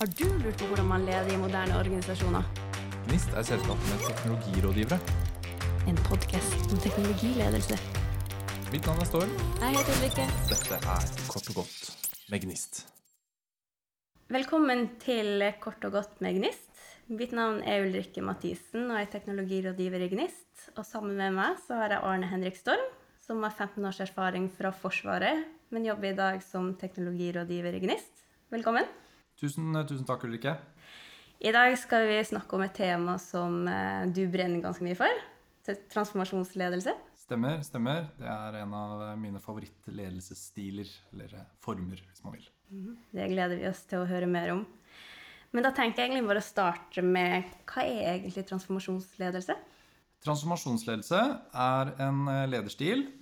Har du lurt på hvordan man leder i moderne organisasjoner? Gnist er selskapet med teknologirådgivere. En podkast om teknologiledelse. Mitt navn er Storm. Jeg heter Ulrikke. Dette er Kort og godt med Gnist. Velkommen til Kort og godt med Gnist. Mitt navn er Ulrikke Mathisen og jeg er teknologirådgiver i Gnist. Og sammen med meg så har jeg Arne Henrik Storm, som har 15 års erfaring fra Forsvaret, men jobber i dag som teknologirådgiver i Gnist. Velkommen. Tusen, tusen takk, Ulrikke. I dag skal vi snakke om et tema som eh, du brenner ganske mye for. Transformasjonsledelse. Stemmer, stemmer. Det er en av mine favorittledelsesstiler, eller former, hvis man vil. Det gleder vi oss til å høre mer om. Men da tenker jeg egentlig bare å starte med hva er egentlig transformasjonsledelse? Transformasjonsledelse er en eh, lederstil eh,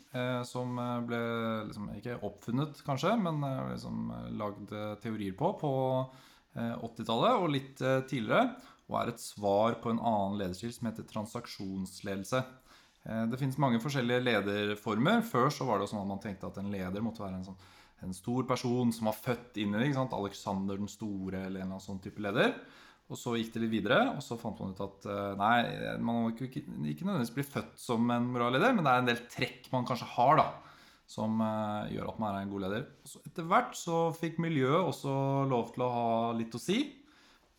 som eh, ble liksom, ikke oppfunnet, kanskje, men eh, liksom, eh, lagd eh, teorier på på eh, 80-tallet og litt eh, tidligere. Og er et svar på en annen lederstil som heter transaksjonsledelse. Eh, det finnes mange forskjellige lederformer. Før så var det sånn at man tenkte at en leder måtte være en, sånn, en stor person som var født inn i det. Alexander den store eller en eller annen sånn type leder. Og så gikk det litt videre, og så fant man ut at eh, nei, man må ikke, ikke nødvendigvis bli født som en bra leder, men det er en del trekk man kanskje har da, som eh, gjør at man er en god leder. Så etter hvert så fikk miljøet også lov til å ha litt å si.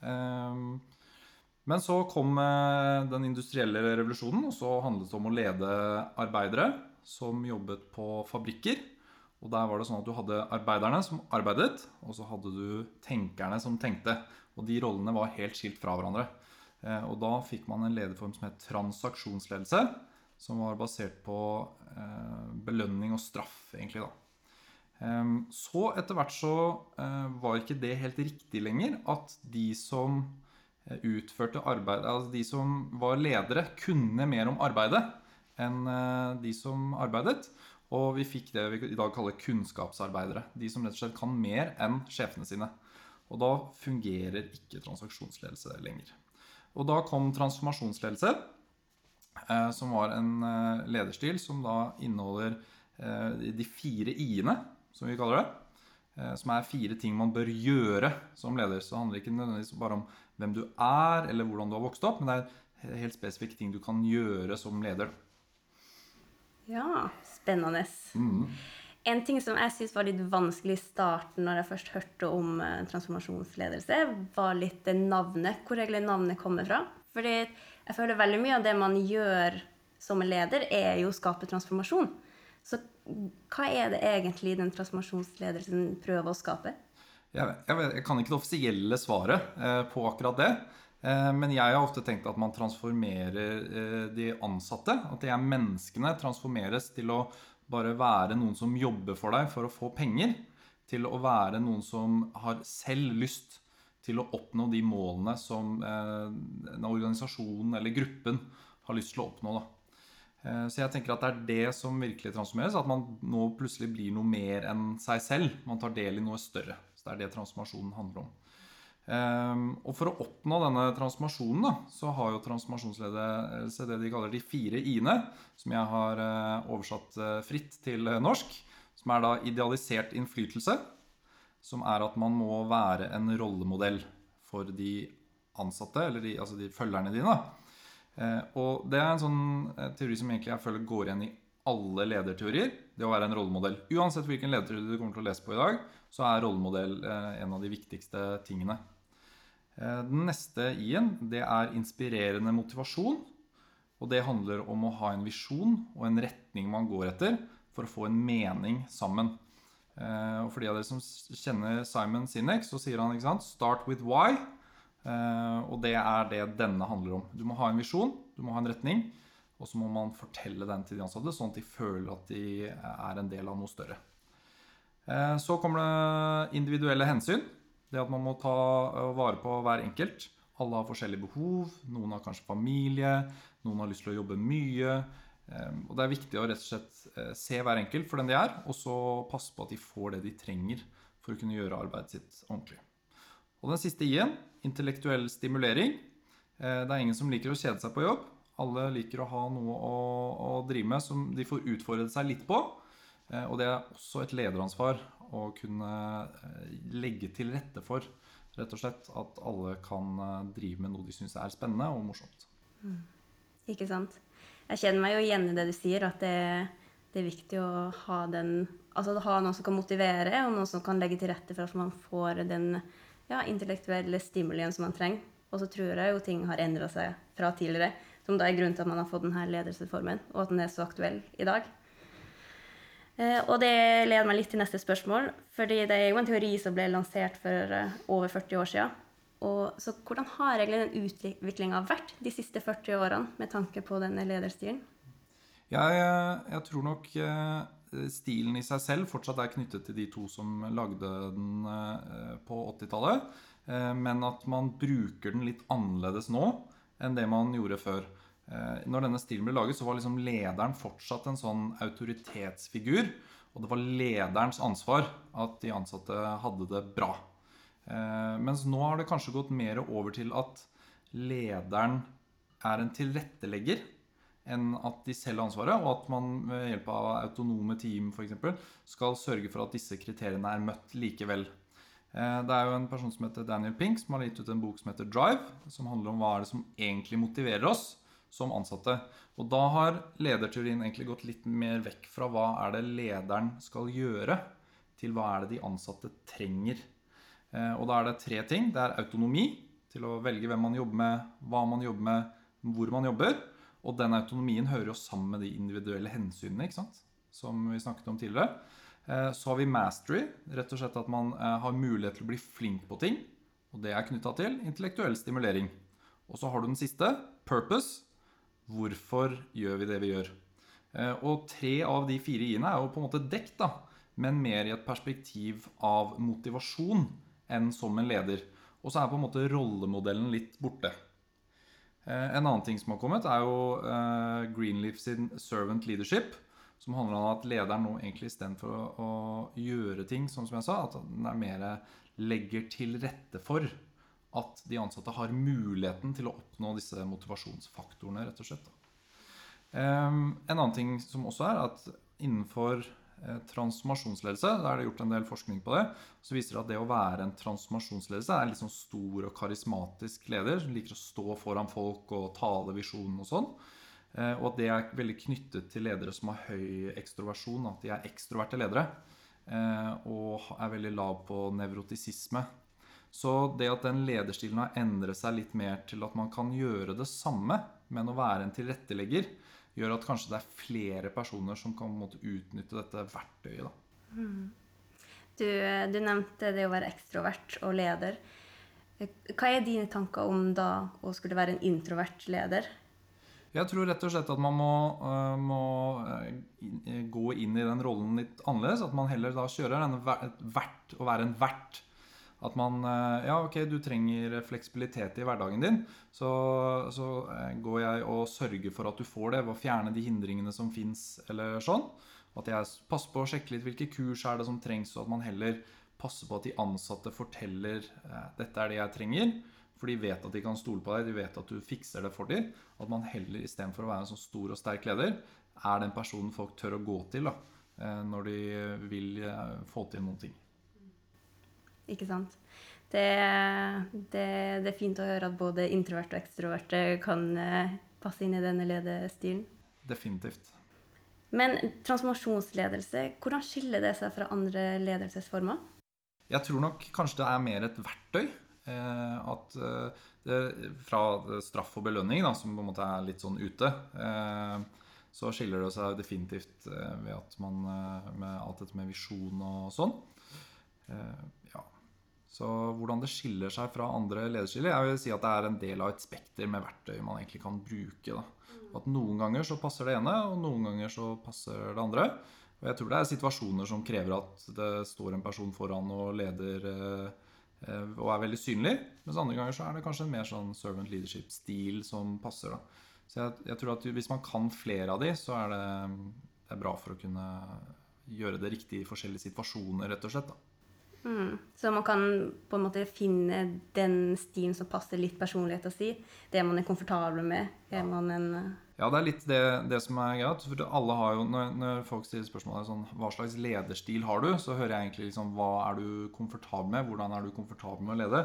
Ehm, men så kom eh, den industrielle revolusjonen, og så handlet det om å lede arbeidere som jobbet på fabrikker. Og der var det sånn at du hadde arbeiderne som arbeidet, og så hadde du tenkerne som tenkte. Og de rollene var helt skilt fra hverandre. Eh, Og da fikk man en lederform som het transaksjonsledelse, som var basert på eh, belønning og straff, egentlig, da. Så etter hvert så eh, var ikke det helt riktig lenger at de som utførte arbeid, altså de som var ledere, kunne mer om arbeidet enn de som arbeidet. Og vi fikk det vi i dag kaller kunnskapsarbeidere. De som rett og slett kan mer enn sjefene sine. Og da fungerer ikke transaksjonsledelse lenger. Og da kom transformasjonsledelse, eh, som var en eh, lederstil som da inneholder eh, de fire i-ene, som vi kaller det. Som er fire ting man bør gjøre som leder. Så det handler ikke nødvendigvis bare om hvem du er, eller hvordan du har vokst opp, men det er helt spesifikke ting du kan gjøre som leder. Ja, spennende. En ting som jeg syntes var litt vanskelig i starten når jeg først hørte om eh, transformasjonsledelse, var litt det navnet, hvor egentlig navnet kommer fra. Fordi jeg føler veldig mye av det man gjør som leder, er jo å skape transformasjon. Så hva er det egentlig den transformasjonsledelsen prøver å skape? Jeg, jeg, jeg kan ikke det offisielle svaret eh, på akkurat det. Eh, men jeg har ofte tenkt at man transformerer eh, de ansatte. At de er menneskene transformeres til å bare være noen som jobber for deg for å få penger. Til å være noen som har selv lyst til å oppnå de målene som eh, en organisasjon eller gruppen har lyst til å oppnå. Eh, Så jeg tenker at det er det som virkelig transformeres. At man nå plutselig blir noe mer enn seg selv. Man tar del i noe større. Så det er det transformasjonen handler om. Ehm, Og for å oppnå denne transformasjonen, da, så har jo transformasjonsledelse det de kaller de fire i-ene, som jeg har eh, oversatt eh, fritt til eh, norsk. Som er da idealisert innflytelse. Som er at man må være en rollemodell for de ansatte, eller de, altså de følgerne dine. Eh, Og det er en sånn eh, teori som egentlig jeg føler går igjen i alle lederteorier. Det å være en rollemodell. Uansett hvilken lederteori du kommer til å lese på i dag, så er rollemodell eh, en av de viktigste tingene. Eh, Den neste i-en, det er inspirerende motivasjon. Og det handler om å ha en visjon og en retning man går etter for å få en mening sammen. Eh, Og for de av dere som kjenner Simon Sinek, så sier han ikke sant, 'start with why'. Eh, Og det er det denne handler om. Du må ha en visjon, du må ha en retning, og så må man fortelle den til de ansatte, sånn at de føler at de er en del av noe større. Så kommer det individuelle hensyn. Det at man må ta eh, vare på hver enkelt. Alle har forskjellige behov. Noen har kanskje familie. Noen har lyst til å jobbe mye. Eh, Og det er viktig å rett og slett eh, se hver enkelt for den de er, og så passe på at de får det de trenger for å kunne gjøre arbeidet sitt ordentlig. Og den siste i-en, intellektuell stimulering. Eh, Det er ingen som liker å kjede seg på jobb. Alle liker å ha noe å, å drive med som de får utfordret seg litt på. Og det er også et lederansvar å kunne eh, legge til rette for Rett og slett at alle kan eh, drive med noe de syns er spennende og morsomt. Mm. Ikke sant. Jeg kjenner meg jo igjen i det du sier, at det, det er viktig å ha den Altså ha noen som kan motivere, og noen som kan legge til rette for at man får den ja, intellektuelle stimulien som man trenger. Og så tror jeg jo ting har endra seg fra tidligere, som da er grunnen til at man har fått denne ledelsesformen, og at den er så aktuell i dag. Eh, og det leder meg litt til neste spørsmål, fordi det er jo en teori som ble lansert for eh, over 40 år siden. Og, så hvordan har egentlig den utviklinga vært de siste 40 årene med tanke på denne lederstilen? Jeg, jeg, tror nok eh, stilen i seg selv fortsatt er knyttet til de to som lagde den på 80-tallet. Eh, men at man bruker den litt annerledes nå enn det man gjorde før. Når denne stilen ble laget, så var liksom lederen fortsatt en sånn autoritetsfigur. Og det var lederens ansvar at de ansatte hadde det bra. Eh, mens nå har det kanskje gått mer over til at lederen er en tilrettelegger enn at de selv har ansvaret, og at man ved hjelp av autonome team eksempel, skal sørge for at disse kriteriene er møtt likevel. Eh, det er jo en person som heter Daniel Pink, som har gitt ut en bok som heter Drive, som handler om hva er det som egentlig motiverer oss som ansatte. Og da har lederteorien egentlig gått litt mer vekk fra hva er det lederen skal gjøre, til hva er det de ansatte trenger. Eh, og da er det tre ting. Det er autonomi til å velge hvem man jobber med, hva man jobber med, hvor man jobber. Og den autonomien hører jo sammen med de individuelle hensynene ikke sant? som vi snakket om tidligere. Eh, så har vi mastery, rett og slett at man eh, har mulighet til å bli flink på ting. Og det er knytta til intellektuell stimulering. Og så har du den siste, purpose. Hvorfor gjør vi det vi gjør? Og tre av de fire i-ene er jo på en måte dekt, da, men mer i et perspektiv av motivasjon enn som en leder. Og så er på en måte rollemodellen litt borte. Eh, en annen ting som har kommet, er jo eh, Greenleaf sin Servant Leadership. Som handler om at lederen nå egentlig istedenfor å, å gjøre ting sånn som jeg sa, at den er mer legger til rette for at de ansatte har muligheten til å oppnå disse motivasjonsfaktorene, rett og slett. Um, en annen ting som også er at innenfor Eh, transformasjonsledelse. der er det gjort en del forskning på det. Så viser det at det å være en transformasjonsledelse er en litt sånn stor og karismatisk leder som liker å stå foran folk og tale visjonen og sånn. Eh, og at det er veldig knyttet til ledere som har høy ekstroversjon. At de er ekstroverte ledere. Eh, og er veldig lav på nevrotisisme. Så det at den lederstilen har endret seg litt mer til at man kan gjøre det samme, men å være en tilrettelegger, gjør at kanskje det er flere personer som kan måtte utnytte dette verktøyet. Mm. Du, du, nevnte det å være ekstrovert og leder. Hva er dine tanker om da å skulle være en introvert leder? Jeg tror rett og slett at man må, uh, må uh, gå inn i den rollen litt annerledes. At man heller da kjører en vert, å være en vert at man eh, Ja, ok, du trenger fleksibilitet i hverdagen din. Så, så eh, går jeg og sørger for at du får det ved å fjerne de hindringene som fins, eller sånn. At jeg passer på å sjekke litt hvilke kurs er det som trengs, og at man heller passer på at de ansatte forteller eh, dette er det jeg trenger. For de vet at de kan stole på deg, de vet at du fikser det for dem. At man heller istedenfor å være en sånn stor og sterk leder, er den personen folk tør å gå til da, når de vil få til noen ting. Ikke sant? Det, det, det, er fint å høre at både introverte og ekstroverte kan eh, passe inn i denne lederstilen. Definitivt. Men transformasjonsledelse, hvordan skiller det seg fra andre ledelsesformer? Jeg tror nok kanskje det er mer et verktøy. Eh, at eh, det, Fra straff og belønning, da, som på en måte er litt sånn ute, så skiller det seg definitivt ved at man med alt dette med visjon og sånn. Så hvordan det skiller seg fra andre lederskiller Jeg vil si at det er en del av et spekter med verktøy man egentlig kan bruke. Da. Mm. At Noen ganger så passer det ene, og noen ganger så passer det andre. Og jeg tror det er situasjoner som krever at det står en person foran og leder eh, eh, og er veldig synlig. Mens andre ganger så er det kanskje en mer sånn servant leadership-stil som passer. Da. Så jeg, jeg, tror at hvis man kan flere av de, så er det, det er bra for å kunne gjøre det riktig i forskjellige situasjoner, rett og slett. da. Mm. Så man kan på en måte finne den stilen som passer litt personligheten sin. Det man er komfortabel med. Er man en Ja, det er litt det, det som er greit. For alle har jo, når, når folk stiller spørsmålet sånn, hva slags lederstil har du, så hører jeg egentlig liksom hva er du komfortabel med? Hvordan er du komfortabel med å lede?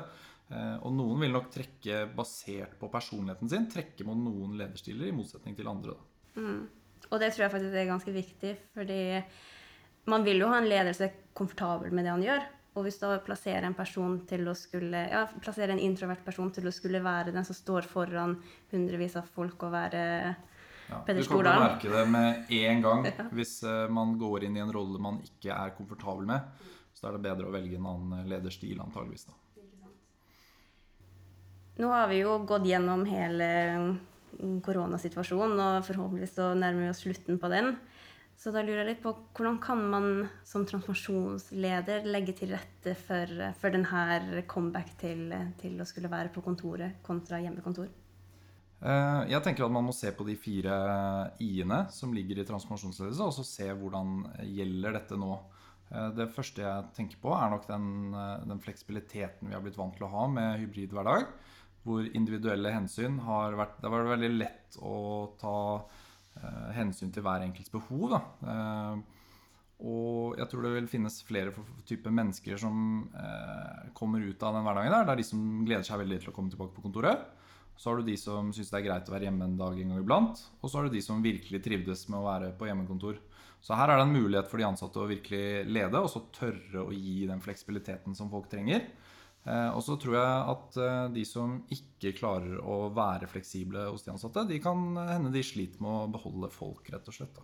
Eh, og noen vil nok trekke basert på personligheten sin, trekke mot noen lederstiler, i motsetning til andre. Da. Mm. Og det tror jeg faktisk er ganske viktig, fordi man vil jo ha en leder som er komfortabel med det han gjør. Og hvis da plasserer en person til å skulle, ja, plasserer en introvert person til å skulle være den som står foran hundrevis av folk og være ja, Peder Stordalen Du kommer til å merke det med en gang ja. hvis uh, man går inn i en rolle man ikke er komfortabel med. Så er det bedre å velge en annen lederstil, antageligvis. da. Nå har vi jo gått gjennom hele koronasituasjonen, og forhåpentligvis så nærmer vi oss slutten på den. Så da lurer jeg litt på hvordan kan man som transformasjonsleder legge til rette for, for denne comeback til, til, å skulle være på kontoret kontra hjemmekontor? Eh, jeg tenker at man må se på de fire i-ene som ligger i transformasjonsledelse, og så se hvordan gjelder dette nå. Eh, det første jeg tenker på, er nok den, den fleksibiliteten vi har blitt vant til å ha med hybrid hverdag hvor individuelle hensyn har vært Det har vært veldig lett å ta eh, hensyn til hver enkelts behov. Eh, og jeg tror det vil finnes flere typer mennesker som eh, kommer ut av den hverdagen der. Det er de som gleder seg veldig til å komme tilbake på kontoret. Så har du de som syns det er greit å være hjemme en dag en gang iblant. Og så har du de som virkelig trivdes med å være på hjemmekontor. Så her er det en mulighet for de ansatte å virkelig lede, og så tørre å gi den fleksibiliteten som folk trenger. Eh, og så tror jeg at eh, de som ikke klarer å være fleksible hos de ansatte, de kan hende de sliter med å beholde folk, rett og slett.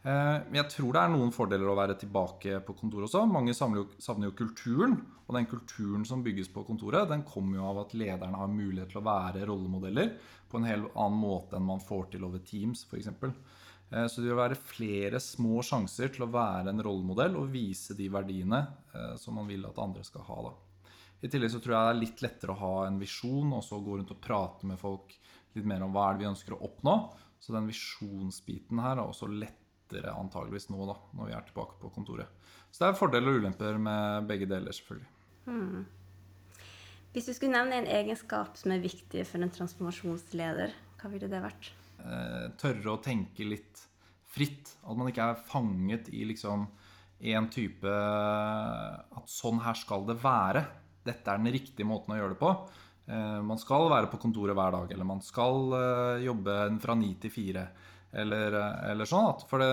Eh, jeg tror det er noen fordeler å være tilbake på kontoret også. Mange savner jo kulturen. Og den kulturen som bygges på kontoret, den kommer jo av at lederne har mulighet til å være rollemodeller på en helt annen måte enn man får til over Teams, f.eks. Så det vil være flere små sjanser til å være en rollemodell og vise de verdiene som man vil at andre skal ha. da. I tillegg så tror jeg det er litt lettere å ha en visjon og så gå rundt og prate med folk litt mer om hva er det vi ønsker å oppnå. Så den visjonsbiten her er også lettere antageligvis nå da, når vi er tilbake på kontoret. Så det er fordeler og ulemper med begge deler, selvfølgelig. Hmm. Hvis du skulle nevne en egenskap som er viktig for en transformasjonsleder, hva ville det vært? Eh, tørre å tenke litt fritt. At man ikke er fanget i liksom en type At sånn her skal det være dette er den riktige måten å gjøre det på. Eh, man skal være på kontoret hver dag, eller man skal eh, jobbe fra ni til fire. Eller, eh, eller, sånn. For det,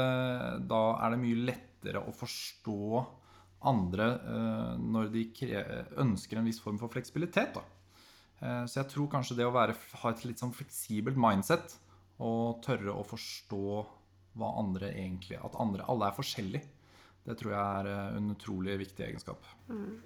da er det mye lettere å forstå andre når de ønsker en viss form for fleksibilitet. Da. Så jeg tror kanskje det å være, ha et litt sånn fleksibelt mindset og tørre å forstå hva andre egentlig At andre, alle er forskjellige. Det tror jeg er en utrolig viktig egenskap. Mm.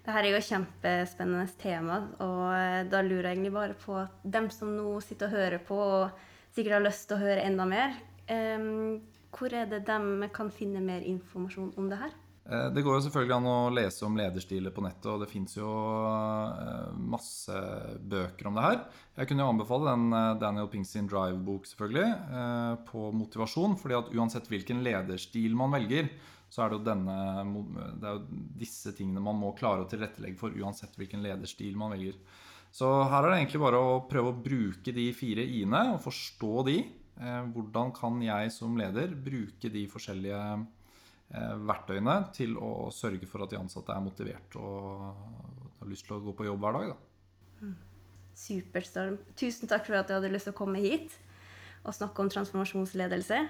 Det her er jo et kjempespennende tema, og eh, da lurer jeg egentlig bare på at dem som nå sitter og hører på, og sikkert har lyst til å høre enda mer, um, hvor er det de kan finne mer informasjon om det her? Eh, det går jo selvfølgelig an å lese om lederstiler på nettet, og det fins jo eh, masse bøker om det her. Jeg kunne jo anbefale den Daniel Pink sin Drive-bok, selvfølgelig, på motivasjon. fordi at uansett hvilken lederstil man velger, så er det jo denne, det er jo disse tingene man må klare å tilrettelegge for uansett hvilken lederstil man velger. Så her er det egentlig bare å prøve å bruke de fire i-ene og forstå de. Eh, hvordan kan jeg som leder bruke de forskjellige eh, verktøyene til å sørge for at de ansatte er motivert og har lyst til å gå på jobb hver dag? Da. Mm. Superstorm. Tusen takk for at du hadde lyst til å komme hit og snakke om transformasjonsledelse.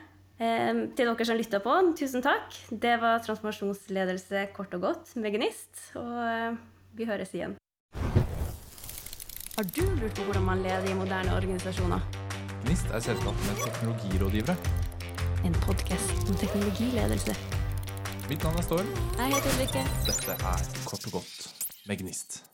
Eh, til dere som lytta på, tusen takk. Det var transformasjonsledelse kort og godt med Gnist. Og eh, vi høres igjen. Har du lurt på hvordan man leder i moderne organisasjoner? Gnist er selskapet med teknologirådgivere. En podkast om teknologiledelse. Mitt navn er Storm. Jeg heter Ulrikke. Dette er Kort og godt med Gnist.